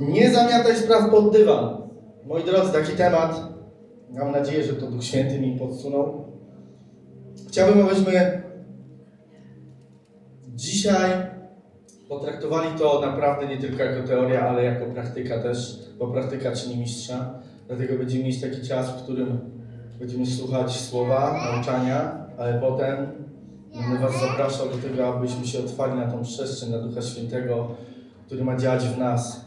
Nie zamiataj spraw pod dywan. Moi drodzy, taki temat. Mam nadzieję, że to Duch Święty mi podsunął. Chciałbym, abyśmy dzisiaj potraktowali to naprawdę nie tylko jako teoria, ale jako praktyka też, bo praktyka czyni mistrza. Dlatego będziemy mieć taki czas, w którym będziemy słuchać słowa, nauczania, ale potem będę Was zapraszał do tego, abyśmy się otwarli na tą przestrzeń, na Ducha Świętego, który ma działać w nas,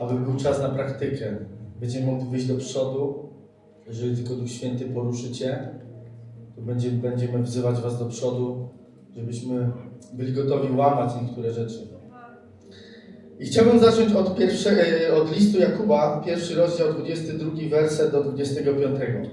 aby był czas na praktykę. Będziemy mogli wyjść do przodu, jeżeli tylko Duch Święty poruszy Cię, to będzie, będziemy wzywać Was do przodu, żebyśmy byli gotowi łamać niektóre rzeczy. I chciałbym zacząć od, pierwszego, od listu Jakuba, pierwszy rozdział, 22 werset do 25.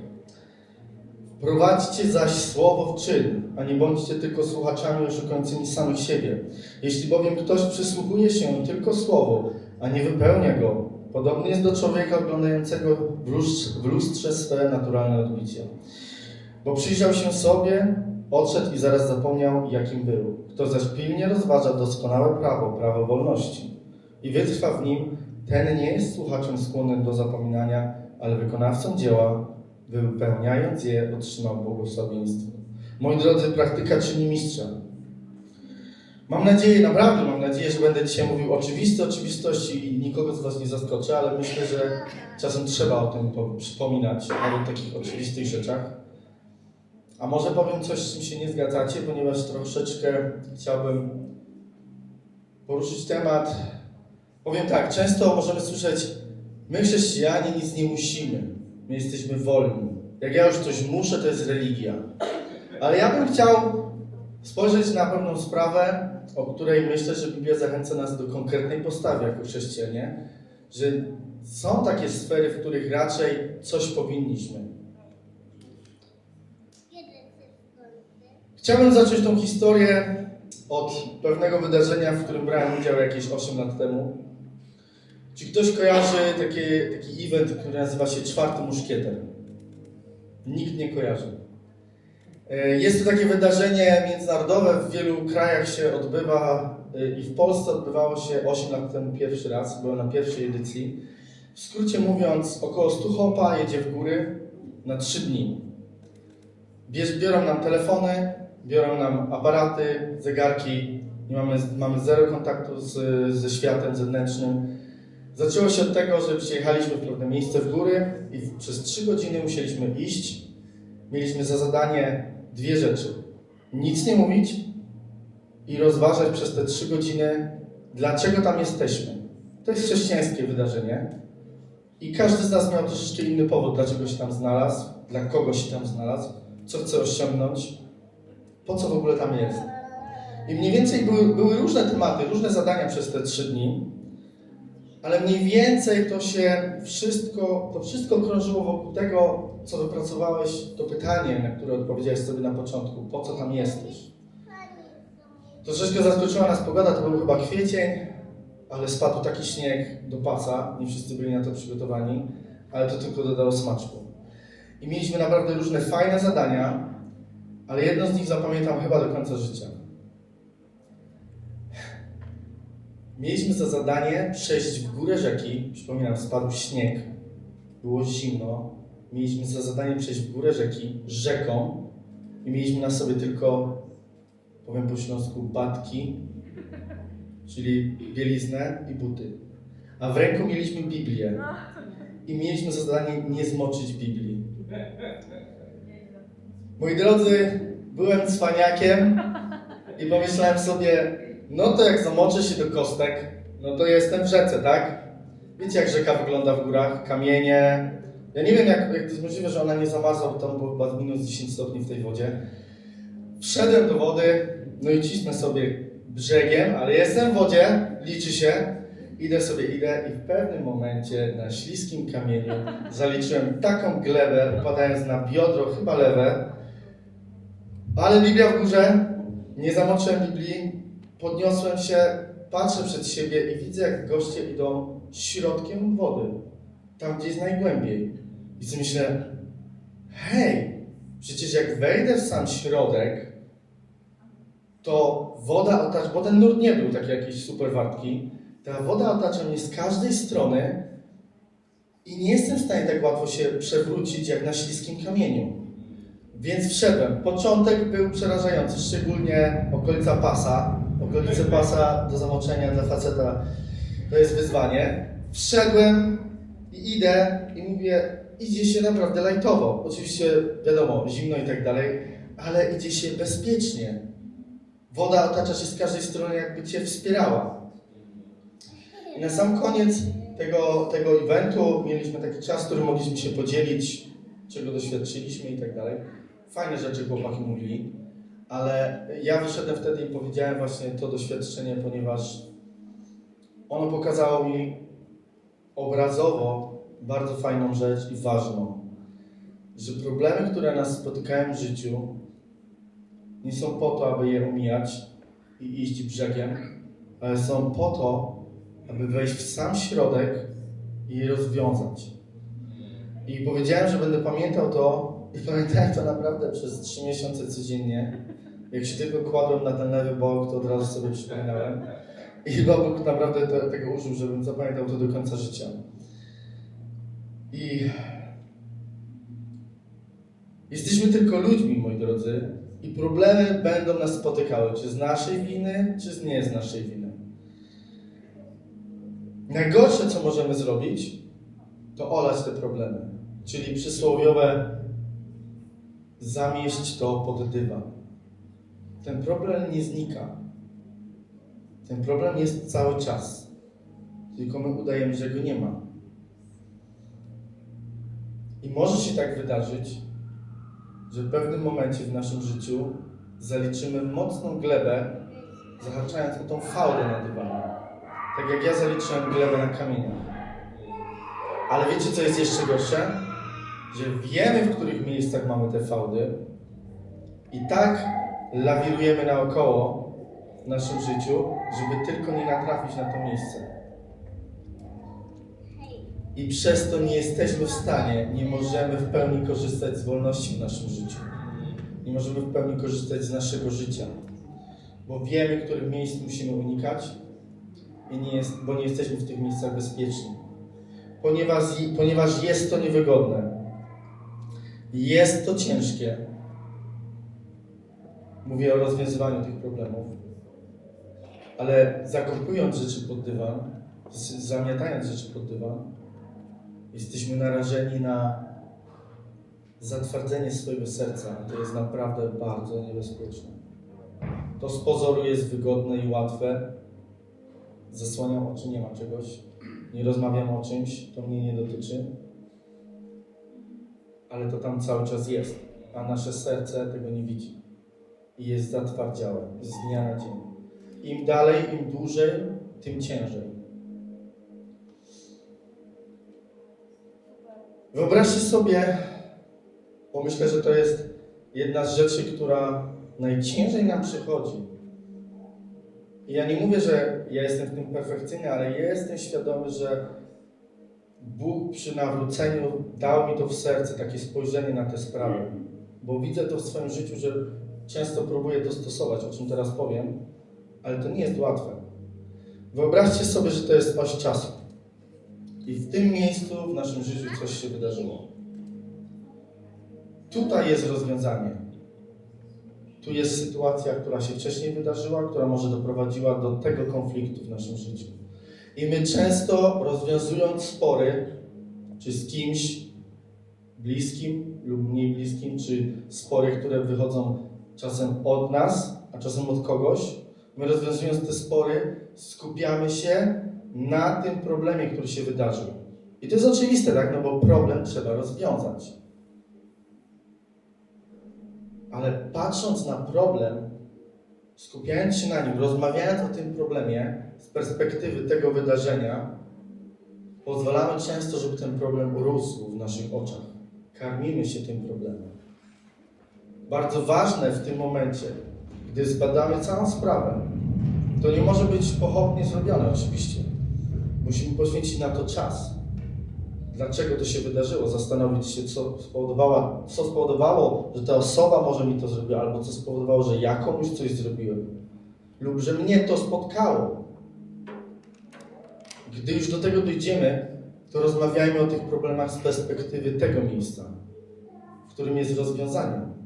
Prowadźcie zaś słowo w czyn, a nie bądźcie tylko słuchaczami oszukującymi samych siebie. Jeśli bowiem ktoś przysłuchuje się tylko słowu, a nie wypełnia go, podobny jest do człowieka oglądającego w lustrze, w lustrze swe naturalne odbicie. Bo przyjrzał się sobie, odszedł i zaraz zapomniał, jakim był. Kto zaś pilnie rozważa doskonałe prawo, prawo wolności i wytrwa w nim, ten nie jest słuchaczem skłonnym do zapominania, ale wykonawcą dzieła, wypełniając je, otrzymał błogosławieństwo. Moi drodzy, praktyka czyni mistrza. Mam nadzieję, naprawdę mam nadzieję, że będę dzisiaj mówił oczywiste oczywistości i nikogo z Was nie zaskoczę, ale myślę, że czasem trzeba o tym przypominać, nawet o takich oczywistych rzeczach. A może powiem coś, z czym się nie zgadzacie, ponieważ troszeczkę chciałbym poruszyć temat. Powiem tak, często możemy słyszeć, my chrześcijanie nic nie musimy, my jesteśmy wolni. Jak ja już coś muszę, to jest religia. Ale ja bym chciał spojrzeć na pewną sprawę, o której myślę, że Biblia zachęca nas do konkretnej postawy jako chrześcijanie, że są takie sfery, w których raczej coś powinniśmy. Chciałbym zacząć tą historię od pewnego wydarzenia, w którym brałem udział jakieś 8 lat temu. Czy ktoś kojarzy taki, taki event, który nazywa się Czwarty Muszkieter? Nikt nie kojarzy. E, jest to takie wydarzenie międzynarodowe, w wielu krajach się odbywa e, i w Polsce odbywało się 8 lat temu pierwszy raz, było na pierwszej edycji. W skrócie mówiąc, około 100 hopa jedzie w góry na 3 dni. Biorą nam telefony, biorą nam aparaty, zegarki, nie mamy, mamy zero kontaktu z, ze światem zewnętrznym. Zaczęło się od tego, że przyjechaliśmy w pewne miejsce w góry i przez 3 godziny musieliśmy iść. Mieliśmy za zadanie dwie rzeczy. Nic nie mówić i rozważać przez te trzy godziny, dlaczego tam jesteśmy. To jest chrześcijańskie wydarzenie. I każdy z nas miał troszeczkę inny powód, dlaczego się tam znalazł, dla kogo się tam znalazł, co chce osiągnąć, po co w ogóle tam jest. I mniej więcej były, były różne tematy, różne zadania przez te trzy dni, ale mniej więcej to się wszystko, to wszystko krążyło wokół tego, co wypracowałeś, to pytanie, na które odpowiedziałeś sobie na początku, po co tam jesteś? Troszeczkę zaskoczyła nas pogoda, to był chyba kwiecień, ale spadł taki śnieg do pasa, nie wszyscy byli na to przygotowani, ale to tylko dodało smaczku. I mieliśmy naprawdę różne fajne zadania, ale jedno z nich zapamiętam chyba do końca życia. Mieliśmy za zadanie przejść w górę rzeki, przypominam, spadł śnieg, było zimno, mieliśmy za zadanie przejść w górę rzeki, rzeką i mieliśmy na sobie tylko, powiem po śląsku, batki, czyli bieliznę i buty. A w ręku mieliśmy Biblię. I mieliśmy za zadanie nie zmoczyć Biblii. Moi drodzy, byłem cwaniakiem i pomyślałem sobie, no to jak zamoczę się do kostek, no to jestem w rzece, tak? Wiecie jak rzeka wygląda w górach? Kamienie, ja nie wiem, jak, jak to jest możliwe, że ona nie zamarza, bo tam było chyba minus 10 stopni w tej wodzie. Wszedłem do wody, no i cisnę sobie brzegiem, ale jestem w wodzie, liczy się. Idę sobie, idę i w pewnym momencie na śliskim kamieniu zaliczyłem taką glebę, upadając na biodro, chyba lewe. Ale Biblia w górze, nie zamoczyłem Biblii, podniosłem się, patrzę przed siebie i widzę, jak goście idą środkiem wody, tam gdzie jest najgłębiej. I sobie myślę, hej, przecież jak wejdę w sam środek, to woda otacza, bo ten nurt nie był taki jakiś super wartki, ta woda otacza mnie z każdej strony i nie jestem w stanie tak łatwo się przewrócić jak na śliskim kamieniu. Więc wszedłem. Początek był przerażający, szczególnie okolica pasa. Okolice pasa do zamoczenia dla faceta to jest wyzwanie. Wszedłem i idę i mówię, idzie się naprawdę lajtowo. Oczywiście wiadomo, zimno i tak dalej, ale idzie się bezpiecznie. Woda otacza się z każdej strony, jakby cię wspierała. I na sam koniec tego, tego eventu mieliśmy taki czas, który mogliśmy się podzielić, czego doświadczyliśmy i tak dalej. Fajne rzeczy chłopaki mówili, ale ja wyszedłem wtedy i powiedziałem właśnie to doświadczenie, ponieważ ono pokazało mi obrazowo bardzo fajną rzecz i ważną, że problemy, które nas spotykają w życiu, nie są po to, aby je omijać i iść brzegiem, ale są po to, aby wejść w sam środek i je rozwiązać. I powiedziałem, że będę pamiętał to i pamiętałem to naprawdę przez trzy miesiące codziennie. Jak się tylko kładłem na ten lewy bok, to od razu sobie przypominałem. I chyba Bóg naprawdę to, tego użył, żebym zapamiętał to do końca życia. I jesteśmy tylko ludźmi, moi drodzy, i problemy będą nas spotykały, czy z naszej winy, czy z nie z naszej winy. Najgorsze, co możemy zrobić, to olać te problemy, czyli przysłowiowe zamieść to pod dywan. Ten problem nie znika. Ten problem jest cały czas. Tylko my udajemy, że go nie ma. I może się tak wydarzyć, że w pewnym momencie w naszym życiu zaliczymy mocną glebę, zahaczając o tą fałdę na dywanie. Tak jak ja zaliczyłem glebę na kamieniach. Ale wiecie, co jest jeszcze gorsze? Że wiemy, w których miejscach mamy te fałdy i tak lawirujemy naokoło w naszym życiu, żeby tylko nie natrafić na to miejsce. I przez to nie jesteśmy w stanie, nie możemy w pełni korzystać z wolności w naszym życiu. Nie możemy w pełni korzystać z naszego życia. Bo wiemy, których miejsc musimy unikać, i nie jest, bo nie jesteśmy w tych miejscach bezpieczni. Ponieważ, ponieważ jest to niewygodne. Jest to ciężkie. Mówię o rozwiązywaniu tych problemów. Ale zakopując rzeczy pod dywan, zamiatając rzeczy pod dywan, Jesteśmy narażeni na zatwardzenie swojego serca. To jest naprawdę bardzo niebezpieczne. To z pozoru jest wygodne i łatwe. Zasłaniam oczy, nie ma czegoś. Nie rozmawiam o czymś, to mnie nie dotyczy. Ale to tam cały czas jest, a nasze serce tego nie widzi. I jest zatwardziałe z dnia na dzień. Im dalej, im dłużej, tym ciężej. Wyobraźcie sobie, bo myślę, że to jest jedna z rzeczy, która najciężej nam przychodzi. I ja nie mówię, że ja jestem w tym perfekcyjny, ale ja jestem świadomy, że Bóg przy nawróceniu dał mi to w serce, takie spojrzenie na tę sprawę. Bo widzę to w swoim życiu, że często próbuję to stosować, o czym teraz powiem, ale to nie jest łatwe. Wyobraźcie sobie, że to jest oś czasu. I w tym miejscu w naszym życiu coś się wydarzyło. Tutaj jest rozwiązanie. Tu jest sytuacja, która się wcześniej wydarzyła, która może doprowadziła do tego konfliktu w naszym życiu. I my często rozwiązując spory, czy z kimś bliskim lub mniej bliskim, czy spory, które wychodzą czasem od nas, a czasem od kogoś, my rozwiązując te spory, skupiamy się na tym problemie, który się wydarzył. I to jest oczywiste, tak? No bo problem trzeba rozwiązać. Ale patrząc na problem, skupiając się na nim, rozmawiając o tym problemie z perspektywy tego wydarzenia, pozwalamy często, żeby ten problem urósł w naszych oczach. Karmimy się tym problemem. Bardzo ważne w tym momencie, gdy zbadamy całą sprawę, to nie może być pochopnie zrobione oczywiście. Musimy poświęcić na to czas. Dlaczego to się wydarzyło? Zastanowić się, co spowodowało, co spowodowało, że ta osoba może mi to zrobiła, albo co spowodowało, że ja komuś coś zrobiłem, lub że mnie to spotkało. Gdy już do tego dojdziemy, to rozmawiajmy o tych problemach z perspektywy tego miejsca, w którym jest rozwiązanie.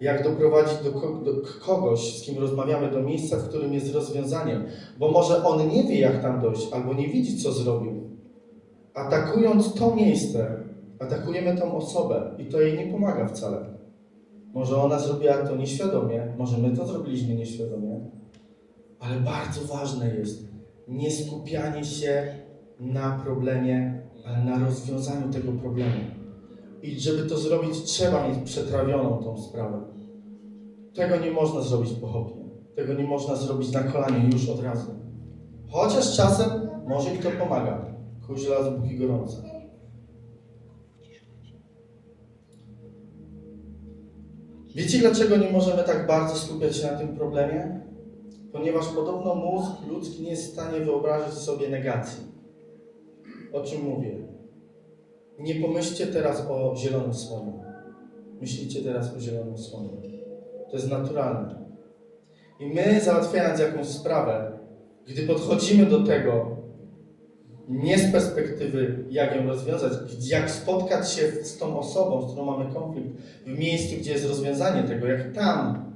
Jak doprowadzić do, do kogoś, z kim rozmawiamy, do miejsca, w którym jest rozwiązanie, bo może on nie wie, jak tam dojść, albo nie widzi, co zrobił. Atakując to miejsce, atakujemy tą osobę i to jej nie pomaga wcale. Może ona zrobiła to nieświadomie, może my to zrobiliśmy nieświadomie, ale bardzo ważne jest nie skupianie się na problemie, ale na rozwiązaniu tego problemu. I żeby to zrobić, trzeba mieć przetrawioną tą sprawę. Tego nie można zrobić pochopnie. Tego nie można zrobić na kolanie już od razu. Chociaż czasem może i to pomaga. Chuj żelazo, póki gorące. Wiecie, dlaczego nie możemy tak bardzo skupiać się na tym problemie? Ponieważ podobno mózg ludzki nie jest w stanie wyobrazić sobie negacji. O czym mówię? Nie pomyślcie teraz o zielonym słoniu. Myślicie teraz o zielonym słoniu. To jest naturalne. I my, załatwiając jakąś sprawę, gdy podchodzimy do tego nie z perspektywy, jak ją rozwiązać, jak spotkać się z tą osobą, z którą mamy konflikt, w miejscu, gdzie jest rozwiązanie tego, jak tam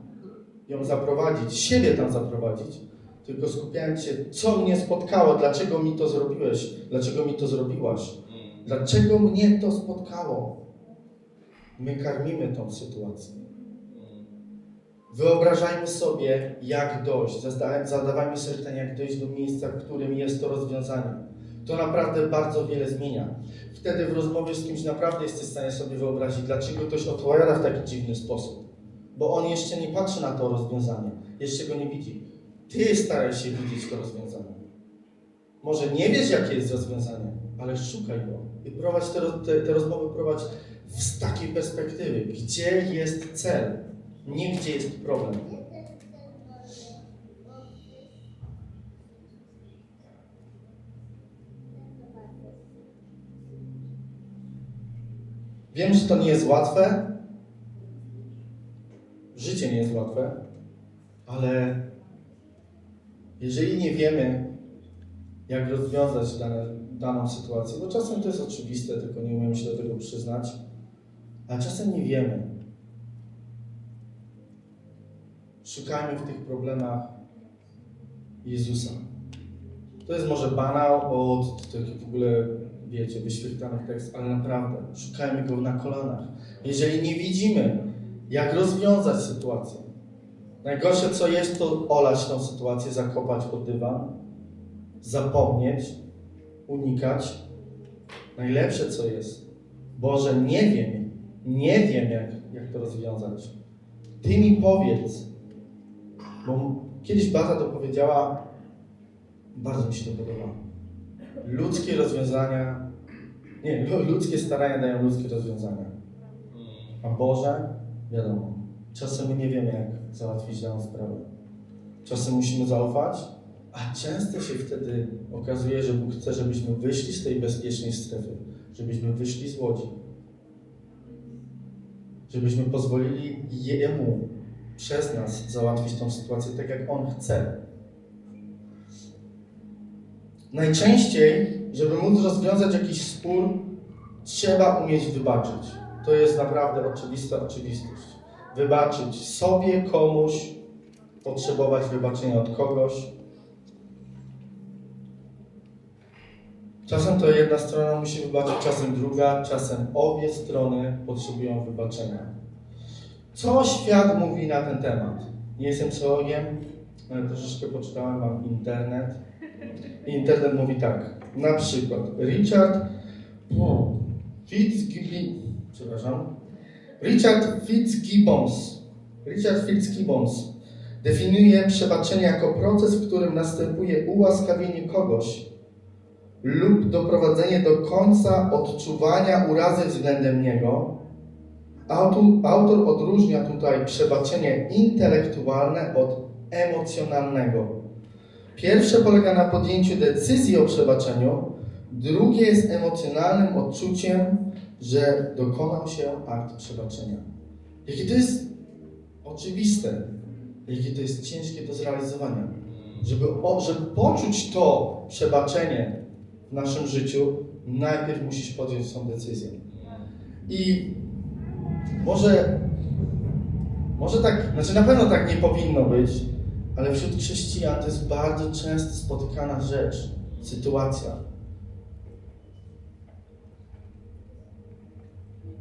ją zaprowadzić, siebie tam zaprowadzić, tylko skupiając się, co mnie spotkało, dlaczego mi to zrobiłeś, dlaczego mi to zrobiłaś, dlaczego mnie to spotkało. My karmimy tą sytuację. Wyobrażajmy sobie, jak dojść. Zadawajmy sobie pytanie, jak dojść do miejsca, w którym jest to rozwiązanie. To naprawdę bardzo wiele zmienia. Wtedy w rozmowie z kimś naprawdę jesteś w stanie sobie wyobrazić, dlaczego ktoś odpowiada w taki dziwny sposób. Bo on jeszcze nie patrzy na to rozwiązanie, jeszcze go nie widzi. Ty staraj się widzieć to rozwiązanie. Może nie wiesz, jakie jest rozwiązanie, ale szukaj go i prowadź te, te, te rozmowy prowadź z takiej perspektywy, gdzie jest cel, nie gdzie jest problem. Wiem, że to nie jest łatwe. Życie nie jest łatwe, ale jeżeli nie wiemy, jak rozwiązać dane, daną sytuację, bo czasem to jest oczywiste, tylko nie umiemy się do tego przyznać, a czasem nie wiemy. Szukajmy w tych problemach Jezusa. To jest może banał od takich w ogóle, wiecie, wyświetlanych tekstów, ale naprawdę szukajmy go na kolanach. Jeżeli nie widzimy, jak rozwiązać sytuację, najgorsze co jest, to olać tą sytuację, zakopać pod dywan, zapomnieć, unikać. Najlepsze co jest, Boże, nie wiem, nie wiem, jak, jak to rozwiązać. Ty mi powiedz, bo kiedyś Bata to powiedziała, bardzo mi się to podoba. Ludzkie rozwiązania, nie, ludzkie starania dają ludzkie rozwiązania. A Boże, wiadomo, czasem my nie wiemy, jak załatwić daną sprawę. Czasem musimy zaufać, a często się wtedy okazuje, że Bóg chce, żebyśmy wyszli z tej bezpiecznej strefy, żebyśmy wyszli z łodzi. Żebyśmy pozwolili Jemu przez nas załatwić tą sytuację tak, jak On chce. Najczęściej, żeby móc rozwiązać jakiś spór, trzeba umieć wybaczyć. To jest naprawdę oczywista oczywistość. Wybaczyć sobie, komuś, potrzebować wybaczenia od kogoś. Czasem to jedna strona musi wybaczyć, czasem druga, czasem obie strony potrzebują wybaczenia. Co świat mówi na ten temat? Nie jestem psychologiem, ale troszeczkę poczytałem, mam internet. Internet mówi tak, na przykład Richard Fitzgibbons, przepraszam, Richard Fitzgibbons, Richard Fitzgibbons definiuje przebaczenie jako proces, w którym następuje ułaskawienie kogoś lub doprowadzenie do końca odczuwania urazy względem niego. Autor odróżnia tutaj przebaczenie intelektualne od emocjonalnego. Pierwsze polega na podjęciu decyzji o przebaczeniu, drugie jest emocjonalnym odczuciem, że dokonał się akt przebaczenia. Jakie to jest oczywiste, jakie to jest ciężkie do zrealizowania. Żeby, żeby poczuć to przebaczenie w naszym życiu, najpierw musisz podjąć tą decyzję. I może, może tak, znaczy na pewno tak nie powinno być, ale wśród chrześcijan to jest bardzo często spotykana rzecz, sytuacja.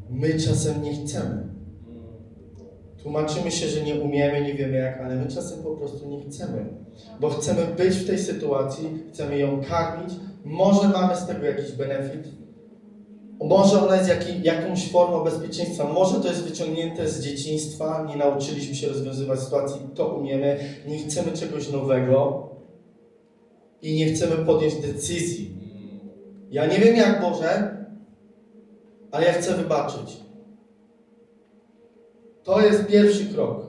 My czasem nie chcemy. Tłumaczymy się, że nie umiemy, nie wiemy jak, ale my czasem po prostu nie chcemy. Bo chcemy być w tej sytuacji, chcemy ją karmić. Może mamy z tego jakiś benefit, może ona jest jak, jakąś formą bezpieczeństwa, może to jest wyciągnięte z dzieciństwa, nie nauczyliśmy się rozwiązywać sytuacji, to umiemy, nie chcemy czegoś nowego i nie chcemy podjąć decyzji. Ja nie wiem jak Boże, ale ja chcę wybaczyć. To jest pierwszy krok.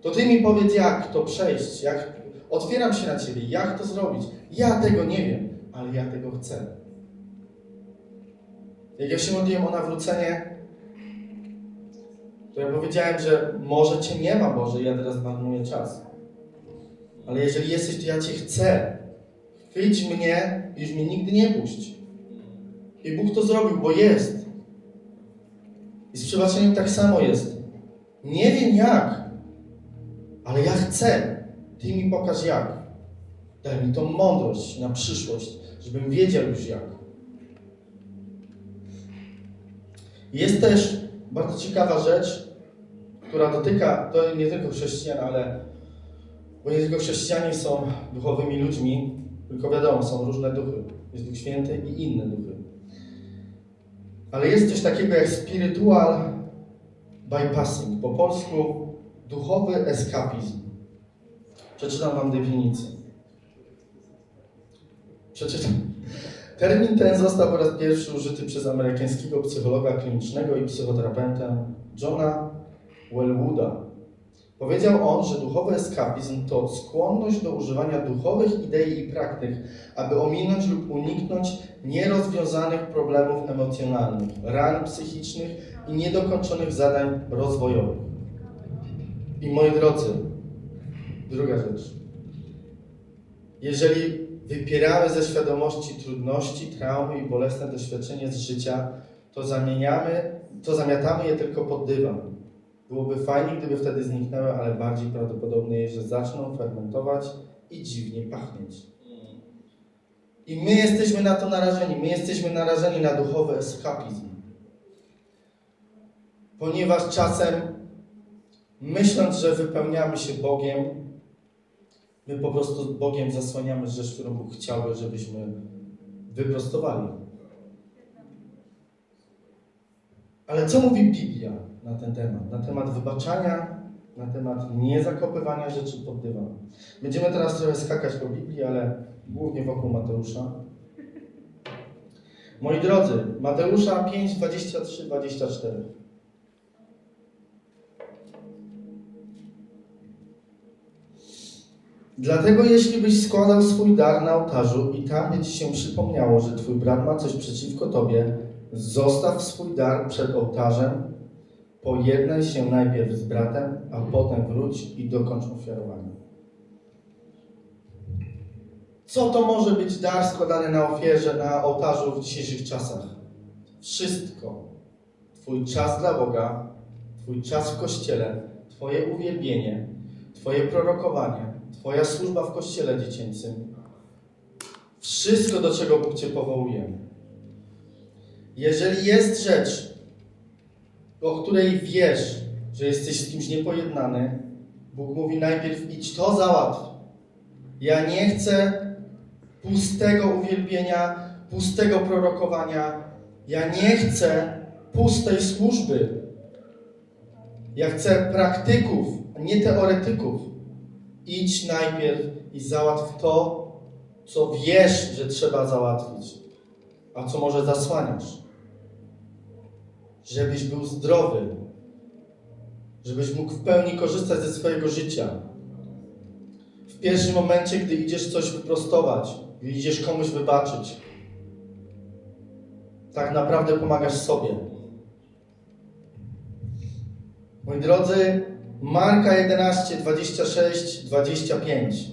To Ty mi powiedz, jak to przejść, jak otwieram się na Ciebie, jak to zrobić. Ja tego nie wiem, ale ja tego chcę. Jak ja się modliłem o nawrócenie, to ja powiedziałem, że może Cię nie ma, Boże, ja teraz marnuję czas. Ale jeżeli jesteś, to ja Cię chcę. Chwyć mnie i już mnie nigdy nie puść. I Bóg to zrobił, bo jest. I z przebaczeniem tak samo jest. Nie wiem jak, ale ja chcę. Ty mi pokaż jak. Daj mi tą mądrość na przyszłość, żebym wiedział już jak. Jest też bardzo ciekawa rzecz, która dotyka, to nie tylko chrześcijan, ale bo nie tylko chrześcijanie są duchowymi ludźmi, tylko wiadomo, są różne duchy. Jest Duch Święty i inne duchy. Ale jest coś takiego jak spiritual bypassing. Po polsku duchowy eskapizm. Przeczytam Wam definicję. Przeczytam. Termin ten został po raz pierwszy użyty przez amerykańskiego psychologa klinicznego i psychoterapeutę Johna Wellwooda. Powiedział on, że duchowy eskapizm to skłonność do używania duchowych idei i praktyk, aby ominąć lub uniknąć nierozwiązanych problemów emocjonalnych, ran psychicznych i niedokończonych zadań rozwojowych. I moi drodzy, druga rzecz. Jeżeli wypieramy ze świadomości trudności, traumy i bolesne doświadczenie z życia, to zamieniamy, to zamiatamy je tylko pod dywan. Byłoby fajnie, gdyby wtedy zniknęły, ale bardziej prawdopodobne jest, że zaczną fermentować i dziwnie pachnieć. I my jesteśmy na to narażeni. My jesteśmy narażeni na duchowy eskapizm. Ponieważ czasem, myśląc, że wypełniamy się Bogiem, My po prostu Bogiem zasłaniamy rzecz, którą Bóg chciałby, żebyśmy wyprostowali. Ale co mówi Biblia na ten temat? Na temat wybaczania, na temat niezakopywania rzeczy pod dywan. Będziemy teraz trochę skakać po Biblii, ale głównie wokół Mateusza. Moi drodzy, Mateusza 5, 23, 24. Dlatego jeśli byś składał swój dar na ołtarzu i tam by ci się przypomniało, że twój brat ma coś przeciwko tobie, zostaw swój dar przed ołtarzem, pojednaj się najpierw z bratem, a potem wróć i dokończ ofiarowanie. Co to może być dar składany na ofierze, na ołtarzu w dzisiejszych czasach? Wszystko. Twój czas dla Boga, Twój czas w Kościele, Twoje uwielbienie, Twoje prorokowanie, Twoja służba w kościele dziecięcym. Wszystko, do czego Bóg Cię powołuje. Jeżeli jest rzecz, o której wiesz, że jesteś z kimś niepojednany, Bóg mówi najpierw idź to załatw. Ja nie chcę pustego uwielbienia, pustego prorokowania. Ja nie chcę pustej służby. Ja chcę praktyków, nie teoretyków. Idź najpierw i załatw to, co wiesz, że trzeba załatwić, a co może zasłaniasz. Żebyś był zdrowy, żebyś mógł w pełni korzystać ze swojego życia. W pierwszym momencie, gdy idziesz coś wyprostować, gdy idziesz komuś wybaczyć, tak naprawdę pomagasz sobie. Moi drodzy, Marka 11, 26, 25.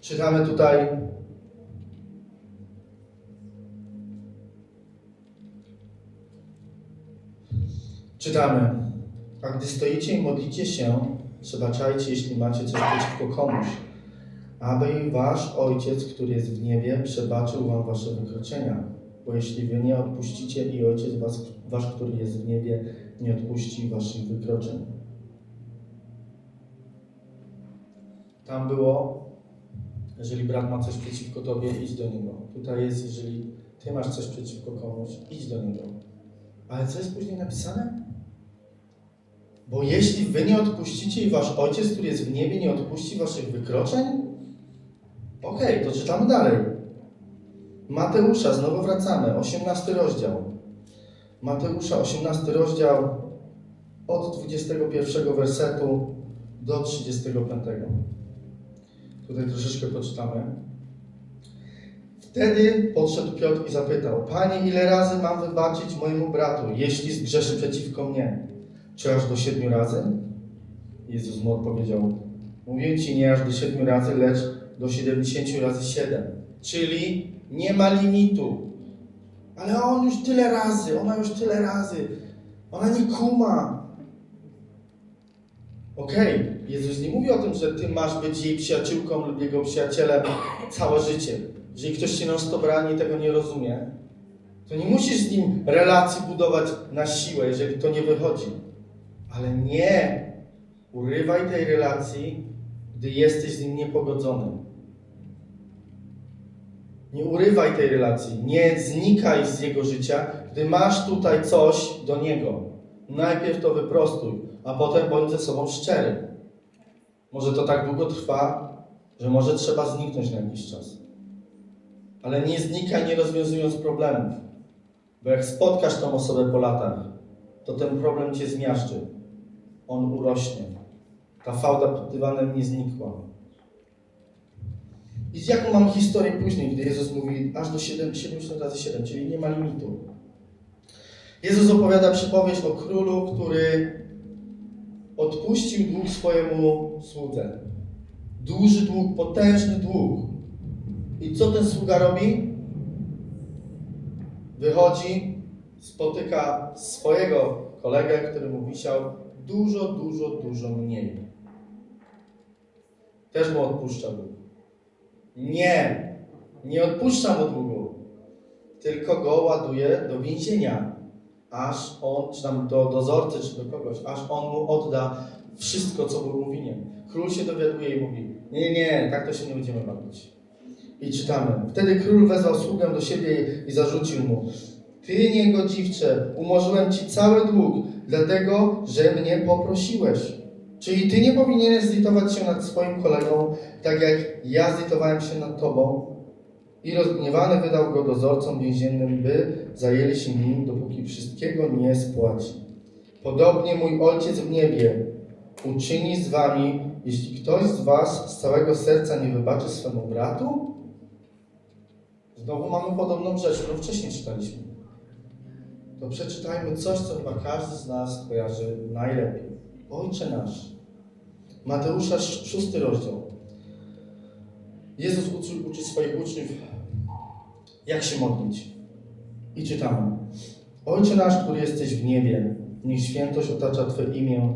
Czytamy tutaj Czytamy. A gdy stoicie i modlicie się, przebaczajcie, jeśli macie coś przeciwko komuś, aby wasz Ojciec, który jest w niebie, przebaczył wam wasze wykroczenia. Bo jeśli wy nie odpuścicie i Ojciec was, wasz, który jest w niebie, nie odpuści waszych wykroczeń. Tam było, jeżeli brat ma coś przeciwko tobie, idź do niego. Tutaj jest, jeżeli ty masz coś przeciwko komuś, idź do niego. Ale co jest później napisane? Bo jeśli wy nie odpuścicie i wasz ojciec, który jest w niebie, nie odpuści waszych wykroczeń, okej, okay, to czytamy dalej. Mateusza, znowu wracamy, 18 rozdział. Mateusza, 18 rozdział, od 21 wersetu do 35. Tutaj troszeczkę poczytamy. Wtedy podszedł Piotr i zapytał: Panie, ile razy mam wybaczyć mojemu bratu, jeśli zgrzeszy przeciwko mnie? Czy aż do siedmiu razy? Jezus mu odpowiedział: Mówię ci nie aż do siedmiu razy, lecz do siedemdziesięciu razy siedem. Czyli nie ma limitu. Ale on już tyle razy, ona już tyle razy. Ona nie kuma. Okej, okay. Jezus nie mówi o tym, że ty masz być jej przyjaciółką lub jego przyjacielem całe życie. Jeżeli ktoś cię non stop rani i tego nie rozumie, to nie musisz z nim relacji budować na siłę, jeżeli to nie wychodzi. Ale nie urywaj tej relacji, gdy jesteś z nim niepogodzony. Nie urywaj tej relacji, nie znikaj z jego życia, gdy masz tutaj coś do niego. Najpierw to wyprostuj, a potem bądź ze sobą szczery. Może to tak długo trwa, że może trzeba zniknąć na jakiś czas. Ale nie znikaj, nie rozwiązując problemów. Bo jak spotkasz tą osobę po latach, to ten problem cię zmiażdży. On urośnie. Ta fałda pod dywanem nie znikła. I jaką mam historię później, gdy Jezus mówi aż do 7, 70 razy 7, czyli nie ma limitu. Jezus opowiada przypowieść o królu, który odpuścił dług swojemu słudze. Duży dług, potężny dług. I co ten sługa robi? Wychodzi, spotyka swojego kolegę, który mu wisiał dużo, dużo, dużo mniej. Też mu odpuszcza dług. Nie, nie odpuszcza mu długu, tylko go ładuje do więzienia, aż on, czy tam do dozorcy, czy do kogoś, aż on mu odda wszystko, co był mu winien. Król się dowiaduje i mówi, nie, nie, tak to się nie będziemy bawić. I czytamy. Wtedy król wezwał sługę do siebie i zarzucił mu. Ty, niegodziwcze, umorzyłem ci cały dług, dlatego, że mnie poprosiłeś. Czyli ty nie powinieneś zlitować się nad swoim kolegą, tak jak ja zlitowałem się nad tobą. I rozgniewany wydał go dozorcom więziennym, by zajęli się nim, dopóki wszystkiego nie spłaci. Podobnie mój Ojciec w niebie uczyni z wami, jeśli ktoś z was z całego serca nie wybaczy swemu bratu? Znowu mamy podobną rzecz, którą wcześniej czytaliśmy. To przeczytajmy coś, co chyba każdy z nas kojarzy najlepiej. Ojcze nasz. Mateusza, szósty rozdział. Jezus uczy, uczy swoich uczniów, jak się modlić. I czytamy. Ojcze nasz, który jesteś w niebie, niech świętość otacza Twoje imię,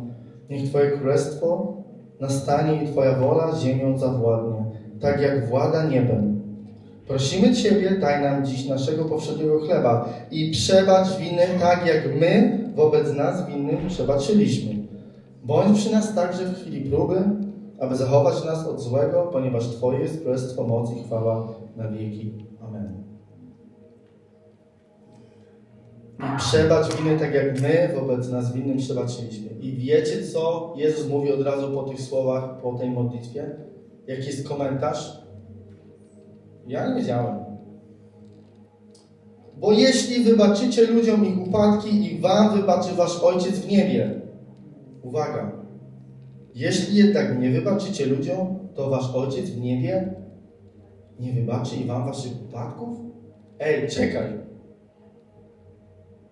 niech Twoje królestwo nastanie i Twoja wola ziemią zawładnie, tak jak włada niebem. Prosimy Ciebie, daj nam dziś naszego powszedniego chleba i przebacz winy tak, jak my wobec nas winnym przebaczyliśmy. Bądź przy nas także w chwili próby, aby zachować nas od złego, ponieważ Twoje jest królestwo, moc i chwała na wieki. Amen. I przebacz winy tak jak my wobec nas winnym przebaczyliśmy. I wiecie co Jezus mówi od razu po tych słowach, po tej modlitwie? Jaki jest komentarz? Ja nie wiedziałem. Bo jeśli wybaczycie ludziom ich upadki i wam wybaczy wasz Ojciec w niebie. Uwaga. Jeśli jednak nie wybaczycie ludziom, to wasz Ojciec w niebie nie wybaczy i wam waszych upadków? Ej, czekaj.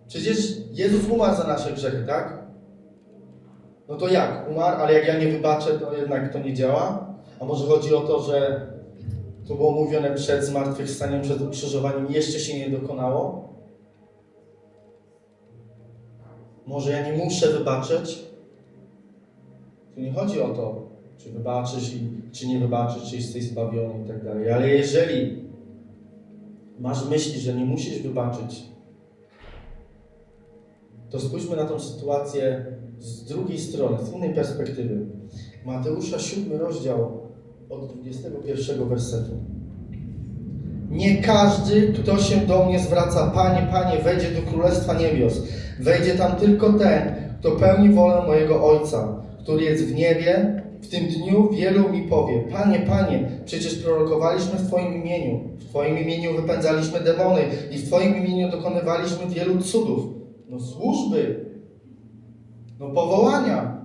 Przecież Jezus umarł za nasze grzechy, tak? No to jak? Umarł, ale jak ja nie wybaczę, to jednak to nie działa? A może chodzi o to, że to było mówione przed zmartwychwstaniem, przed ukrzyżowaniem, jeszcze się nie dokonało? Może ja nie muszę wybaczyć? Chodzi o to, czy wybaczysz i czy nie wybaczysz, czy jesteś zbawiony i tak dalej. Ale jeżeli masz myśli, że nie musisz wybaczyć, to spójrzmy na tą sytuację z drugiej strony, z innej perspektywy. Mateusza 7 rozdział od 21 wersetu. Nie każdy, kto się do mnie zwraca, Panie, Panie, wejdzie do Królestwa Niebios. Wejdzie tam tylko ten, kto pełni wolę mojego Ojca, który jest w niebie. W tym dniu wielu mi powie, Panie, Panie, przecież prorokowaliśmy w Twoim imieniu. W Twoim imieniu wypędzaliśmy demony i w Twoim imieniu dokonywaliśmy wielu cudów. No służby, no powołania.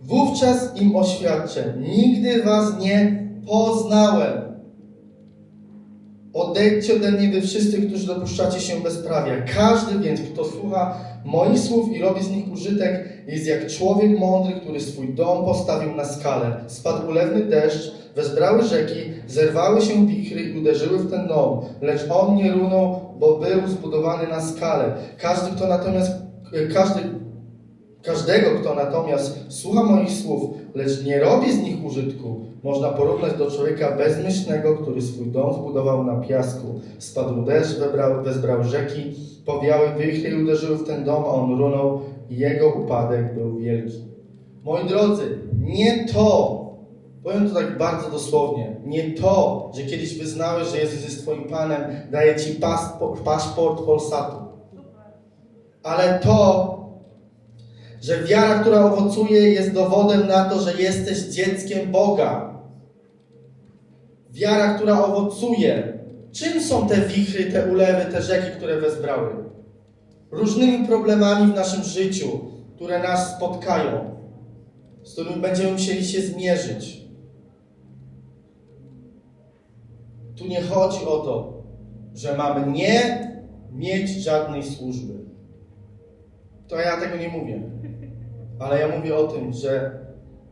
Wówczas im oświadczę, nigdy was nie poznałem. Odejdźcie ode mnie wy wszyscy, którzy dopuszczacie się bezprawia. Każdy więc, kto słucha moich słów i robi z nich użytek, jest jak człowiek mądry, który swój dom postawił na skalę. Spadł ulewny deszcz, wezbrały rzeki, zerwały się wichry i uderzyły w ten dom, lecz on nie runął, bo był zbudowany na skalę. Każdy, kto natomiast, każdy, każdego, kto natomiast słucha moich słów, lecz nie robi z nich użytku, można porównać do człowieka bezmyślnego, który swój dom zbudował na piasku. Spadł deszcz, webrał, wezbrał rzeki, powiały wichry i uderzyły w ten dom, a on runął i jego upadek był wielki. Moi drodzy, nie to, powiem to tak bardzo dosłownie, nie to, że kiedyś wyznałeś, że Jezus jest Twoim Panem, daje Ci paszport, Polsatu. Ale to, że wiara, która owocuje, jest dowodem na to, że jesteś dzieckiem Boga. Wiara, która owocuje. Czym są te wichry, te ulewy, te rzeki, które wezbrały? Różnymi problemami w naszym życiu, które nas spotkają, z którymi będziemy musieli się zmierzyć. Tu nie chodzi o to, że mamy nie mieć żadnej służby. To ja tego nie mówię. Ale ja mówię o tym, że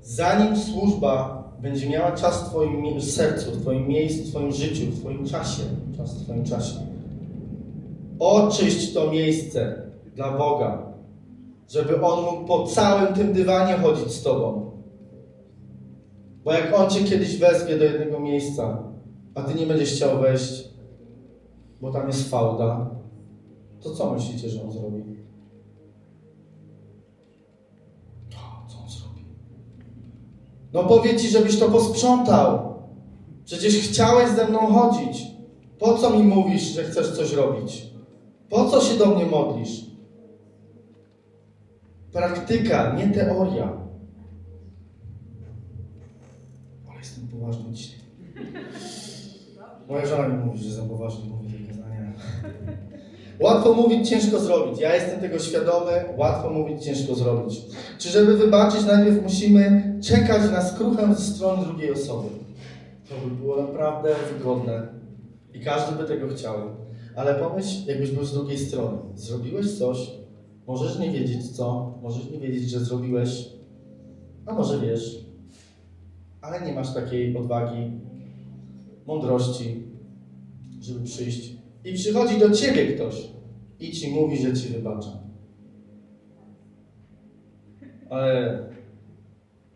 zanim służba będzie miała czas w Twoim sercu, w Twoim miejscu, w Twoim życiu, w Twoim czasie, czas w Twoim czasie, oczyść to miejsce dla Boga, żeby On mógł po całym tym dywanie chodzić z Tobą. Bo jak On Cię kiedyś wezwie do jednego miejsca, a Ty nie będziesz chciał wejść, bo tam jest fałda, to co myślicie, że On zrobi? No powie ci, żebyś to posprzątał. Przecież chciałeś ze mną chodzić. Po co mi mówisz, że chcesz coś robić? Po co się do mnie modlisz? Praktyka, nie teoria. Ale jestem poważny dzisiaj. Moja żona mi mówi, że za kazania. Łatwo mówić, ciężko zrobić. Ja jestem tego świadomy. Łatwo mówić, ciężko zrobić. Czy żeby wybaczyć, najpierw musimy czekać na skruchę ze strony drugiej osoby. To by było naprawdę wygodne. I każdy by tego chciał. Ale pomyśl, jakbyś był z drugiej strony. Zrobiłeś coś, możesz nie wiedzieć co, możesz nie wiedzieć, że zrobiłeś, a może wiesz, ale nie masz takiej odwagi, mądrości, żeby przyjść. I przychodzi do ciebie ktoś i ci mówi, że ci wybacza. Ale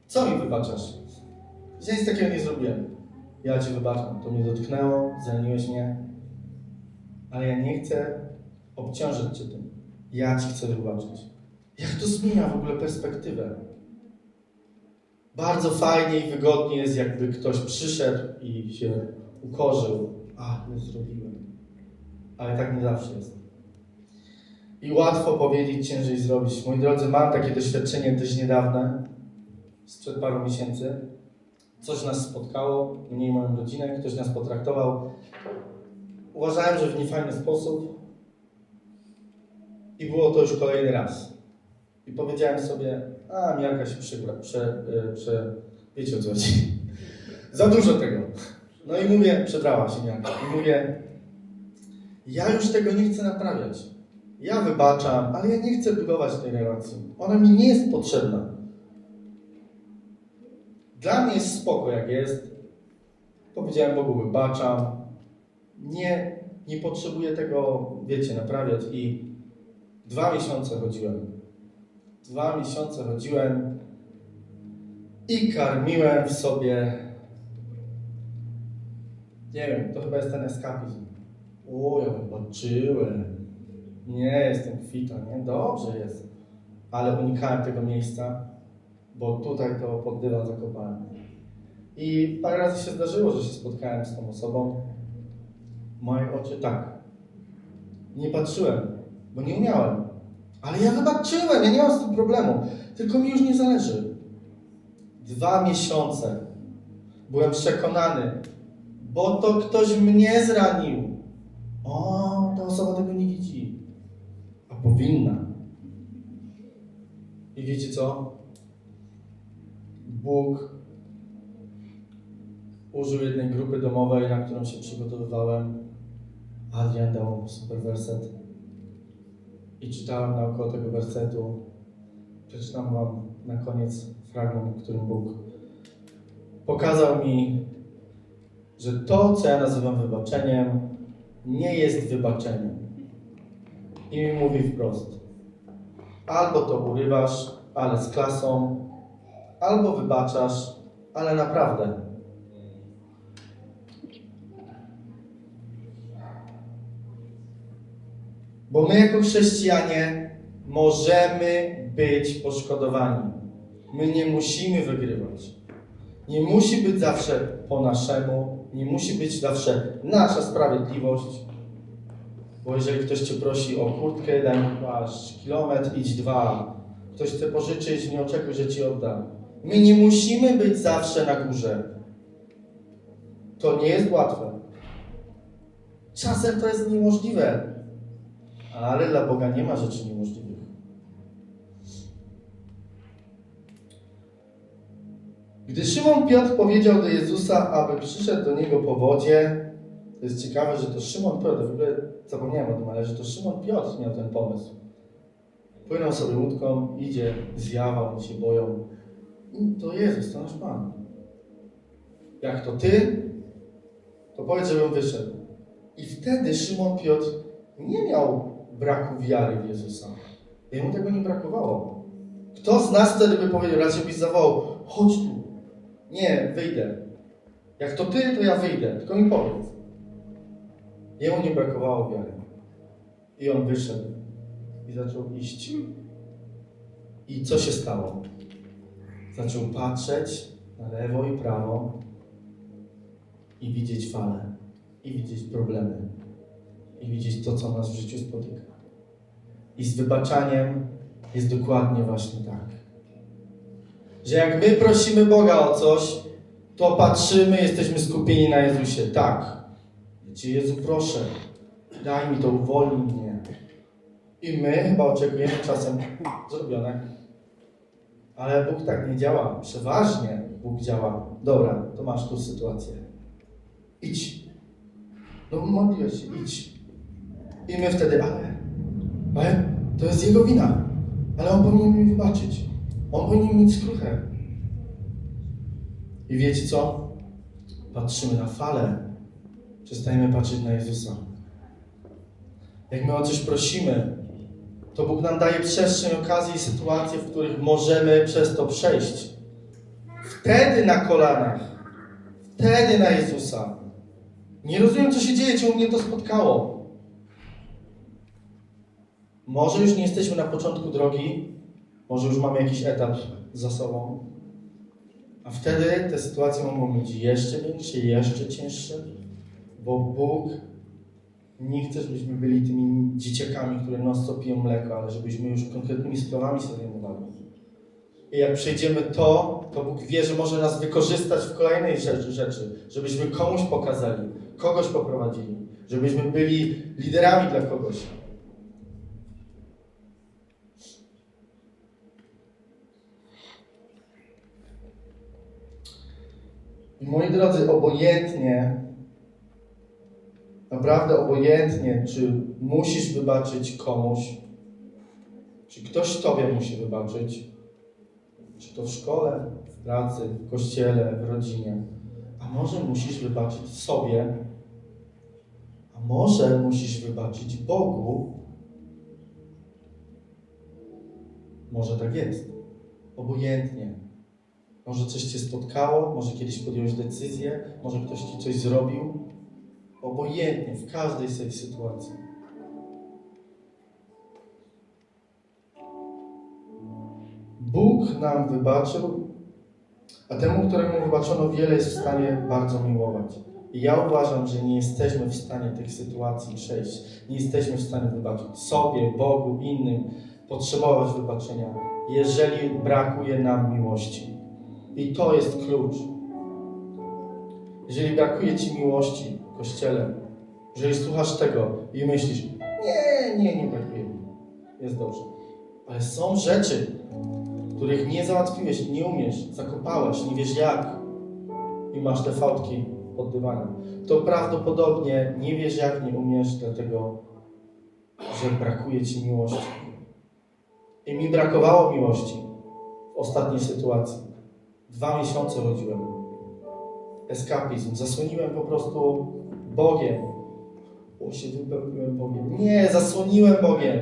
co mi wybaczasz? Że nic takiego nie zrobiłem. Ja ci wybaczam. To mnie dotknęło, zraniłeś mnie, ale ja nie chcę obciążyć cię tym. Ja ci chcę wybaczyć. Jak to zmienia w ogóle perspektywę? Bardzo fajnie i wygodnie jest, jakby ktoś przyszedł i się ukorzył. A, nie zrobiłem. Ale tak nie zawsze jest. I łatwo powiedzieć, ciężej zrobić. Moi drodzy, mam takie doświadczenie dość niedawne, sprzed paru miesięcy. Coś nas spotkało, mnie i moją rodzinę, ktoś nas potraktował. Uważałem, że w niefajny sposób. I było to już kolejny raz. I powiedziałem sobie, a miarka się przygra, prze, e, prze, wiecie o co chodzi. Za dużo tego. No i mówię, przebrała się miarka. I mówię, ja już tego nie chcę naprawiać. Ja wybaczam, ale ja nie chcę budować tej relacji. Ona mi nie jest potrzebna. Dla mnie jest spoko jak jest. Powiedziałem Bogu, wybaczam. Nie, nie potrzebuję tego, wiecie, naprawiać. I dwa miesiące chodziłem. Dwa miesiące chodziłem i karmiłem w sobie. Nie wiem, to chyba jest ten eskapizm. O, ja wybaczyłem. Nie, jestem kwita, nie? Dobrze jest. Ale unikałem tego miejsca, bo tutaj to pod dywan zakopałem. I parę razy się zdarzyło, że się spotkałem z tą osobą. Moje oczy tak. Nie patrzyłem, bo nie umiałem. Ale ja wybaczyłem, ja nie mam z tym problemu. Tylko mi już nie zależy. Dwa miesiące byłem przekonany, bo to ktoś mnie zranił. O, ta osoba tego nie widzi. A powinna. I wiecie co? Bóg użył jednej grupy domowej, na którą się przygotowywałem. Adrian dał super werset. I czytałem naokoło tego wersetu. Przeczytam Wam na koniec fragment, którym Bóg pokazał mi, że to, co ja nazywam wybaczeniem, nie jest wybaczeniem. I mówi wprost. Albo to urywasz, ale z klasą, albo wybaczasz, ale naprawdę. Bo my jako chrześcijanie możemy być poszkodowani. My nie musimy wygrywać. Nie musi być zawsze po naszemu, nie musi być zawsze nasza sprawiedliwość. Bo jeżeli ktoś cię prosi o kurtkę, daj mu masz kilometr, idź dwa. Ktoś chce pożyczyć, nie oczekuj, że ci odda. My nie musimy być zawsze na górze. To nie jest łatwe. Czasem to jest niemożliwe. Ale dla Boga nie ma rzeczy niemożliwych. Gdy Szymon Piotr powiedział do Jezusa, aby przyszedł do niego po wodzie, to jest ciekawe, że to Szymon Piotr, w ogóle zapomniałem o tym, ale że to Szymon Piotr miał ten pomysł. Płynął sobie łódką, idzie, zjawa, oni się boją. To Jezus, to nasz Pan. Jak to Ty, to powiedz, żebym wyszedł. I wtedy Szymon Piotr nie miał braku wiary w Jezusa. Jemu tego nie brakowało. Kto z nas wtedy by powiedział, raczej byś zawołał, chodź tu. Nie, wyjdę. Jak to ty, to ja wyjdę. Tylko mi powiedz. Jemu nie brakowało wiary. I on wyszedł i zaczął iść. I co się stało? Zaczął patrzeć na lewo i prawo i widzieć fale, i widzieć problemy, i widzieć to, co nas w życiu spotyka. I z wybaczaniem jest dokładnie właśnie tak. Że jak my prosimy Boga o coś, to patrzymy, jesteśmy skupieni na Jezusie. Tak. Cię Jezu, proszę, daj mi to, uwolnij mnie. I my chyba oczekujemy czasem zrobione. Ale Bóg tak nie działa. Przeważnie Bóg działa. Dobra, to masz tu sytuację. Idź. No modliłeś się, idź. I my wtedy, ale, ale to jest jego wina. Ale on powinien mi wybaczyć. On powinien mieć skruchę. I wiecie co? Patrzymy na falę. Przestajemy patrzeć na Jezusa. Jak my o coś prosimy, to Bóg nam daje przestrzeń, okazję i sytuacje, w których możemy przez to przejść. Wtedy na kolanach. Wtedy na Jezusa. Nie rozumiem, co się dzieje, czemu mnie to spotkało. Może już nie jesteśmy na początku drogi, może już mamy jakiś etap za sobą, a wtedy te sytuacje mogą być jeszcze większe, jeszcze cięższe, bo Bóg nie chce, żebyśmy byli tymi dzieciakami, które non piją mleko, ale żebyśmy już konkretnymi sprawami się zajmowali. I jak przejdziemy to, to Bóg wie, że może nas wykorzystać w kolejnej rzeczy, rzeczy żebyśmy komuś pokazali, kogoś poprowadzili, żebyśmy byli liderami dla kogoś. I moi drodzy, obojętnie, naprawdę obojętnie, czy musisz wybaczyć komuś, czy ktoś Tobie musi wybaczyć, czy to w szkole, w pracy, w kościele, w rodzinie. A może musisz wybaczyć sobie, a może musisz wybaczyć Bogu. Może tak jest. Obojętnie. Może coś cię spotkało, może kiedyś podjąłeś decyzję, może ktoś ci coś zrobił. Obojętnie, w każdej z tej sytuacji. Bóg nam wybaczył, a temu, któremu wybaczono wiele, jest w stanie bardzo miłować. I ja uważam, że nie jesteśmy w stanie tych sytuacji przejść. Nie jesteśmy w stanie wybaczyć sobie, Bogu, innym, potrzebować wybaczenia, jeżeli brakuje nam miłości. I to jest klucz. Jeżeli brakuje Ci miłości Kościele, jeżeli słuchasz tego i myślisz, nie, nie, nie brakuje mi, jest dobrze. Ale są rzeczy, których nie załatwiłeś, nie umiesz, zakopałeś, nie wiesz jak i masz te fałdki pod dywanem, to prawdopodobnie nie wiesz jak, nie umiesz, dlatego, że brakuje Ci miłości. I mi brakowało miłości w ostatniej sytuacji. Dwa miesiące rodziłem. Eskapizm. Zasłoniłem po prostu Bogiem. O, się wypełniłem Bogiem. Nie, zasłoniłem Bogiem.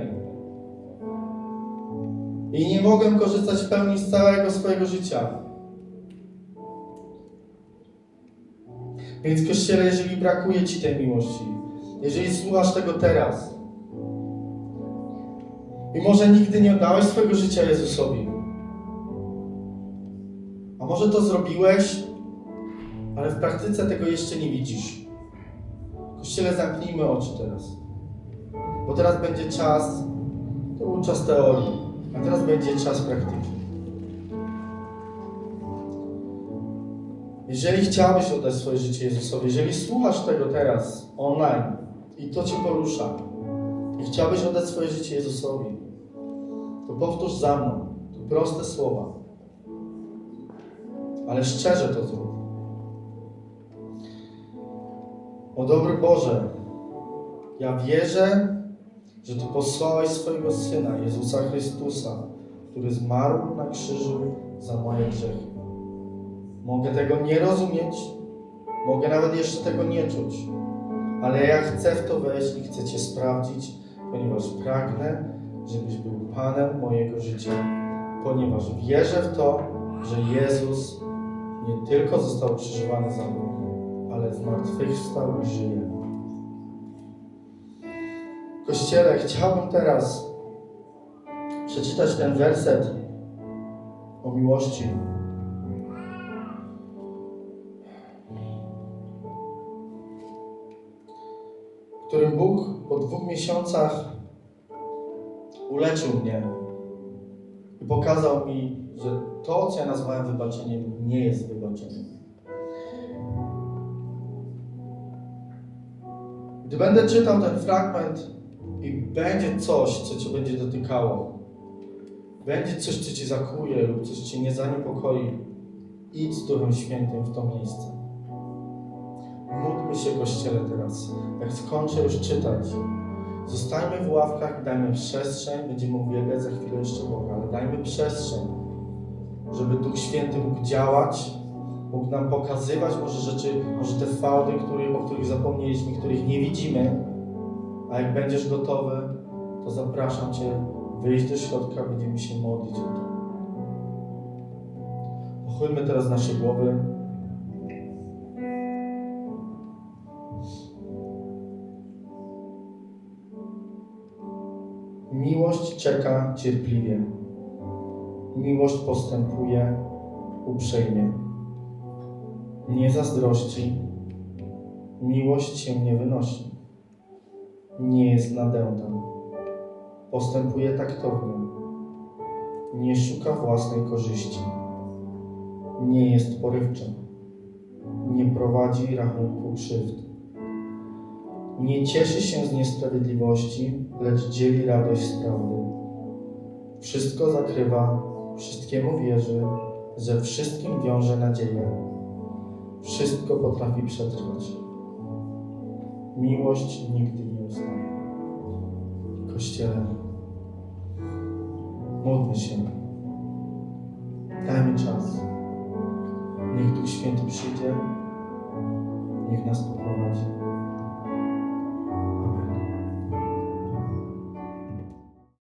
I nie mogłem korzystać w pełni z całego swojego życia. Więc Kościele, jeżeli brakuje Ci tej miłości, jeżeli słuchasz tego teraz i może nigdy nie oddałeś swojego życia Jezusowi, a może to zrobiłeś, ale w praktyce tego jeszcze nie widzisz. Kościele, zamknijmy oczy teraz. Bo teraz będzie czas, to był czas teorii, a teraz będzie czas praktyki. Jeżeli chciałbyś oddać swoje życie Jezusowi, jeżeli słuchasz tego teraz online i to Cię porusza i chciałbyś oddać swoje życie Jezusowi, to powtórz za mną. To proste słowa. Ale szczerze to zrób. O dobry Boże, ja wierzę, że Ty posłałeś swojego Syna, Jezusa Chrystusa, który zmarł na krzyżu za moje grzechy. Mogę tego nie rozumieć, mogę nawet jeszcze tego nie czuć, ale ja chcę w to wejść i chcę Cię sprawdzić, ponieważ pragnę, żebyś był Panem mojego życia, ponieważ wierzę w to, że Jezus nie tylko został krzyżowany za mną, ale zmartwychwstał i żyje. Kościele, chciałbym teraz przeczytać ten werset o miłości. W którym Bóg po dwóch miesiącach uleczył mnie i pokazał mi, że to, co ja nazwałem wybaczeniem, nie jest wybaczeniem. Gdy będę czytał ten fragment i będzie coś, co Cię będzie dotykało, będzie coś, co Cię zakuje lub coś Cię nie zaniepokoi, idź z Duchem Świętym w to miejsce. Módlmy się Kościele teraz. Jak skończę już czytać, zostańmy w ławkach i dajmy przestrzeń, będziemy uwielbiać za chwilę jeszcze Boga, ale dajmy przestrzeń, żeby Duch Święty mógł działać, mógł nam pokazywać może rzeczy, może te fałdy, które, o których zapomnieliśmy, których nie widzimy, a jak będziesz gotowy, to zapraszam Cię, wyjść do środka, będziemy się modlić o to. Pochylmy teraz nasze głowy. Miłość czeka cierpliwie. Miłość postępuje uprzejmie. Nie zazdrości. Miłość się nie wynosi. Nie jest nadęta. Postępuje taktownie. Nie szuka własnej korzyści. Nie jest porywcza. Nie prowadzi rachunku krzywd. Nie cieszy się z niesprawiedliwości, lecz dzieli radość z prawdy. Wszystko zakrywa, wszystkiemu wierzy, ze wszystkim wiąże nadzieję. Wszystko potrafi przetrwać. Miłość nigdy nie ustaje. Kościele, módlmy się. Dajmy czas. Niech Duch Święty przyjdzie, niech nas poprowadzi.